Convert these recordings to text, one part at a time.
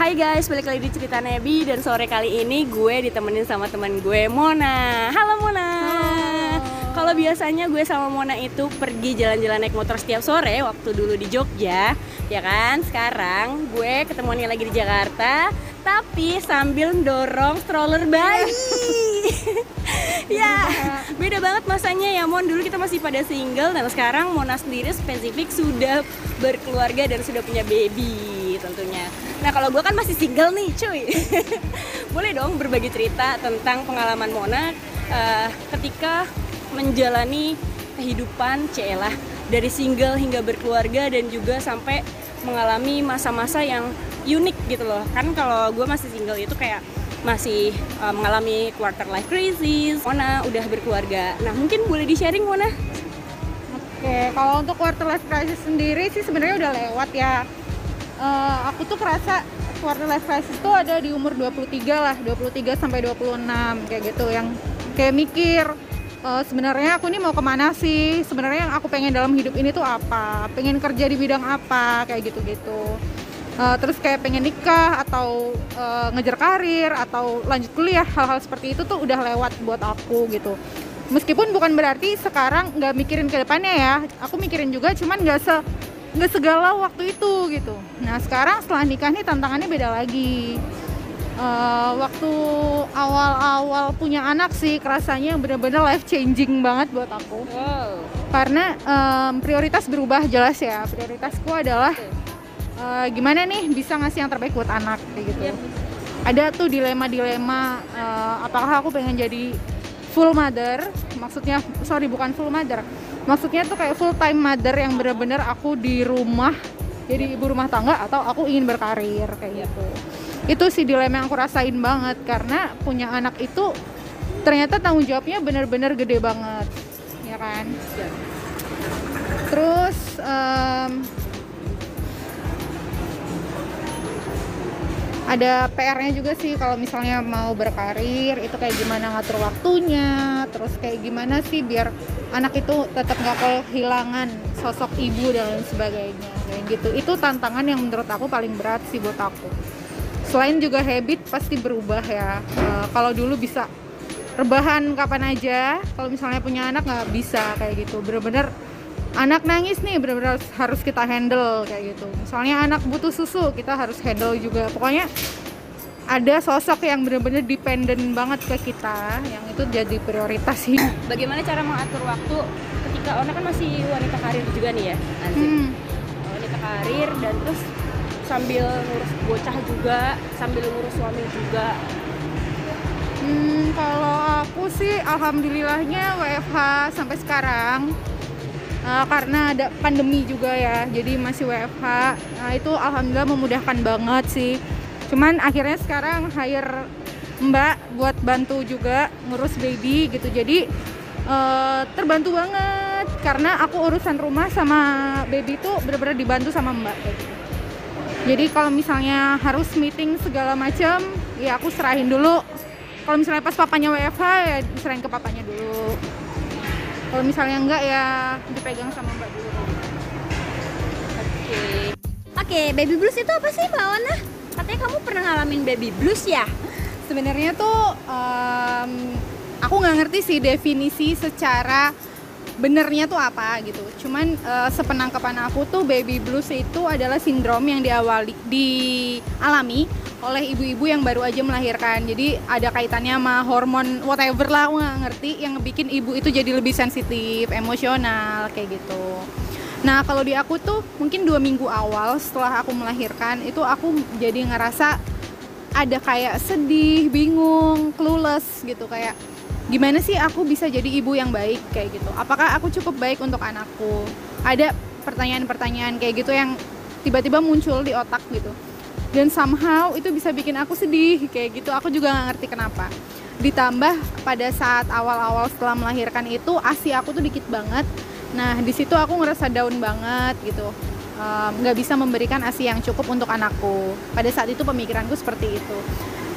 Hai guys, balik lagi di cerita Nebi dan sore kali ini gue ditemenin sama teman gue Mona. Halo Mona. Kalau biasanya gue sama Mona itu pergi jalan-jalan naik motor setiap sore waktu dulu di Jogja, ya kan? Sekarang gue ketemuannya lagi di Jakarta, tapi sambil dorong stroller bayi. ya, beda banget masanya ya Mon. Dulu kita masih pada single dan sekarang Mona sendiri spesifik sudah berkeluarga dan sudah punya baby tentunya. Nah kalau gue kan masih single nih cuy. Boleh dong berbagi cerita tentang pengalaman Mona uh, Ketika menjalani kehidupan Celah Dari single hingga berkeluarga dan juga sampai mengalami masa-masa yang unik gitu loh. Kan kalau gue masih single itu kayak masih uh, mengalami quarter life crisis Mona udah berkeluarga. Nah mungkin boleh di sharing Mona? Oke, kalau untuk quarter life crisis sendiri sih sebenarnya udah lewat ya uh, aku tuh kerasa quarter life crisis tuh ada di umur 23 lah 23 sampai 26 kayak gitu yang kayak mikir uh, sebenarnya aku ini mau ke mana sih? Sebenarnya yang aku pengen dalam hidup ini tuh apa? Pengen kerja di bidang apa? Kayak gitu-gitu. Uh, terus kayak pengen nikah atau uh, ngejar karir atau lanjut kuliah hal-hal seperti itu tuh udah lewat buat aku gitu. Meskipun bukan berarti sekarang nggak mikirin ke depannya ya aku mikirin juga cuman nggak se nggak segala waktu itu gitu. Nah sekarang setelah nikah nih tantangannya beda lagi. Uh, waktu awal-awal punya anak sih kerasanya bener-bener life changing banget buat aku. Wow. karena um, prioritas berubah jelas ya. Prioritasku adalah uh, gimana nih bisa ngasih yang terbaik buat anak kayak gitu. Yep. ada tuh dilema-dilema uh, apakah aku pengen jadi full mother? Maksudnya sorry bukan full mother maksudnya tuh kayak full time mother yang bener-bener aku di rumah jadi ibu rumah tangga atau aku ingin berkarir kayak gitu. Itu sih dilema yang aku rasain banget karena punya anak itu ternyata tanggung jawabnya bener-bener gede banget ya kan? Terus um, ada PR-nya juga sih kalau misalnya mau berkarir itu kayak gimana ngatur waktunya terus kayak gimana sih biar anak itu tetap nggak kehilangan sosok ibu dan lain sebagainya. Kayak gitu. Itu tantangan yang menurut aku paling berat sih buat aku. Selain juga habit pasti berubah ya. E, kalau dulu bisa rebahan kapan aja kalau misalnya punya anak nggak bisa kayak gitu. Bener-bener anak nangis nih benar-benar harus kita handle kayak gitu. Misalnya anak butuh susu kita harus handle juga. Pokoknya ada sosok yang benar-benar dependen banget ke kita yang itu jadi prioritas sih. Bagaimana cara mengatur waktu ketika Ona kan masih wanita karir juga nih ya hmm. wanita karir dan terus sambil ngurus bocah juga sambil ngurus suami juga. Hmm, kalau aku sih alhamdulillahnya WFH sampai sekarang uh, karena ada pandemi juga ya jadi masih WFH nah itu alhamdulillah memudahkan banget sih. Cuman akhirnya sekarang hire mbak buat bantu juga ngurus baby gitu. Jadi uh, terbantu banget. Karena aku urusan rumah sama baby itu benar-benar dibantu sama mbak. Jadi kalau misalnya harus meeting segala macam ya aku serahin dulu. Kalau misalnya pas papanya WFH ya diserahin ke papanya dulu kalau misalnya enggak ya dipegang sama mbak dulu. Oke. Okay. oke okay, baby blues itu apa sih mbak Wana katanya kamu pernah ngalamin baby blues ya? Sebenarnya tuh um, aku nggak ngerti sih definisi secara benernya tuh apa gitu. Cuman uh, sepenangkapan aku tuh baby blues itu adalah sindrom yang diawali dialami oleh ibu-ibu yang baru aja melahirkan. Jadi ada kaitannya sama hormon whatever lah, aku nggak ngerti yang bikin ibu itu jadi lebih sensitif, emosional kayak gitu. Nah kalau di aku tuh mungkin dua minggu awal setelah aku melahirkan itu aku jadi ngerasa ada kayak sedih, bingung, clueless gitu kayak gimana sih aku bisa jadi ibu yang baik kayak gitu? Apakah aku cukup baik untuk anakku? Ada pertanyaan-pertanyaan kayak gitu yang tiba-tiba muncul di otak gitu. Dan somehow itu bisa bikin aku sedih kayak gitu. Aku juga nggak ngerti kenapa. Ditambah pada saat awal-awal setelah melahirkan itu asi aku tuh dikit banget. Nah di situ aku ngerasa down banget gitu. Nggak um, bisa memberikan asi yang cukup untuk anakku. Pada saat itu pemikiranku seperti itu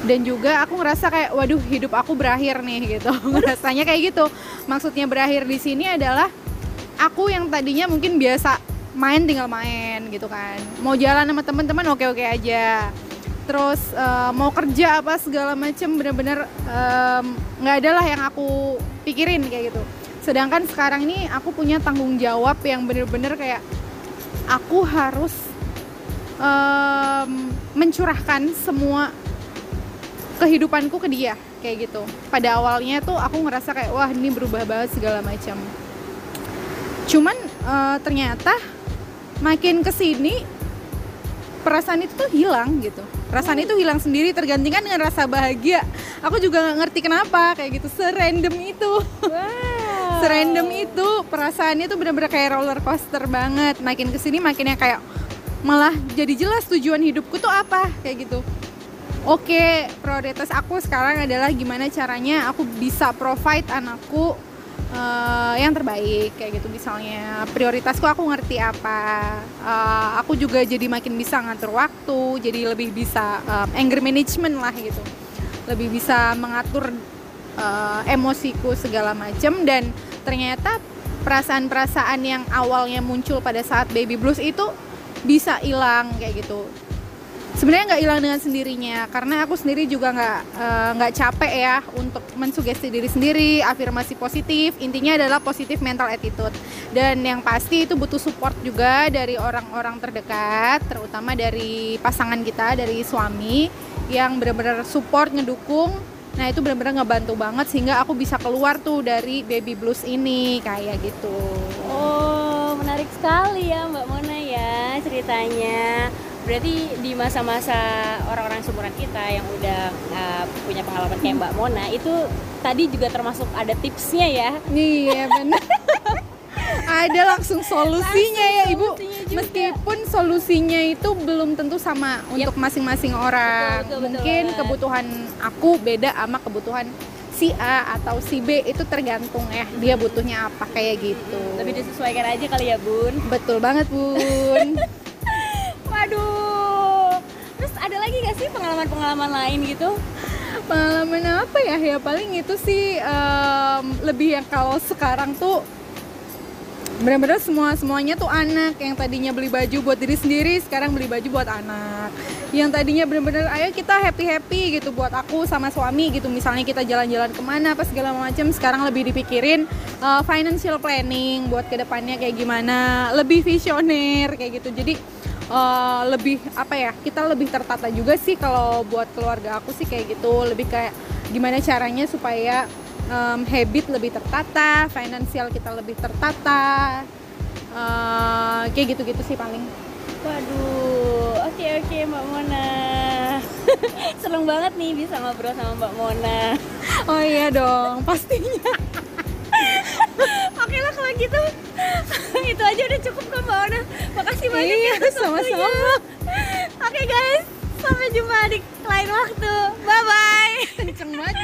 dan juga aku ngerasa kayak waduh hidup aku berakhir nih gitu. Rasanya kayak gitu. Maksudnya berakhir di sini adalah aku yang tadinya mungkin biasa main tinggal main gitu kan. Mau jalan sama teman-teman oke oke aja. Terus eh, mau kerja apa segala macem bener-bener nggak ada lah yang aku pikirin kayak gitu. Sedangkan sekarang ini aku punya tanggung jawab yang bener-bener kayak aku harus em, mencurahkan semua kehidupanku ke dia kayak gitu. Pada awalnya tuh aku ngerasa kayak wah ini berubah banget segala macam. Cuman eh, ternyata makin ke sini perasaan itu tuh hilang gitu. Perasaan itu hilang sendiri tergantikan dengan rasa bahagia. Aku juga nggak ngerti kenapa kayak gitu. Serandom itu. Wow. serandom itu perasaannya tuh bener-bener kayak roller coaster banget. Makin ke sini makinnya kayak malah jadi jelas tujuan hidupku tuh apa kayak gitu oke prioritas aku sekarang adalah gimana caranya aku bisa provide anakku eh, yang terbaik kayak gitu. Misalnya prioritasku aku ngerti apa Eh, aku juga jadi makin bisa ngatur waktu jadi lebih bisa eh, anger management lah gitu. Lebih bisa mengatur eh, emosiku segala macam dan ternyata perasaan-perasaan yang awalnya muncul pada saat baby blues itu bisa hilang kayak gitu sebenarnya nggak hilang dengan sendirinya karena aku sendiri juga nggak eh, nggak capek ya untuk mensugesti diri sendiri afirmasi positif. Intinya adalah positif mental attitude. Dan yang pasti itu butuh support juga dari orang-orang terdekat terutama dari pasangan kita dari suami yang benar-benar support ngedukung. Nah itu benar-benar ngebantu banget sehingga aku bisa keluar tuh dari baby blues ini kayak gitu. Oh, menarik sekali ya Mbak Mona ya ceritanya. Berarti di masa-masa orang-orang seumuran kita yang udah uh, punya pengalaman kayak Mbak Mona itu tadi juga termasuk ada tipsnya ya. Iya benar. Ada langsung solusinya ya ibu. solusinya juga. Meskipun solusinya itu belum tentu sama untuk masing-masing orang. Betul, betul, betul Mungkin banget. kebutuhan aku beda sama kebutuhan si A atau si B itu tergantung ya dia butuhnya apa kayak gitu. Lebih disesuaikan aja kali ya Bun. Betul banget bun. Waduh. Terus ada lagi gak sih pengalaman-pengalaman lain gitu? Pengalaman apa ya? Ya paling itu sih em, lebih yang kalau sekarang tuh benar-benar semua semuanya tuh anak yang tadinya beli baju buat diri sendiri sekarang beli baju buat anak yang tadinya benar-benar ayo kita happy happy gitu buat aku sama suami gitu misalnya kita jalan-jalan ke mana apa segala macam sekarang lebih dipikirin uh, financial planning buat ke depannya kayak gimana lebih visioner kayak gitu jadi uh, lebih apa ya kita lebih tertata juga sih kalau buat keluarga aku sih kayak gitu. Lebih kayak gimana caranya supaya um, habit lebih tertata finansial kita lebih tertata uh, kayak gitu-gitu sih paling. Waduh, oke oke Mbak Mona. Seneng banget nih bisa ngobrol sama Mbak Mona. oh iya dong pastinya. Oke lah kalau gitu. Itu aja udah cukup kok Mbak Ona Makasih banyak Iya, ya sama-sama. waktunya. Oke guys Sampai jumpa di lain waktu Bye bye kenceng banget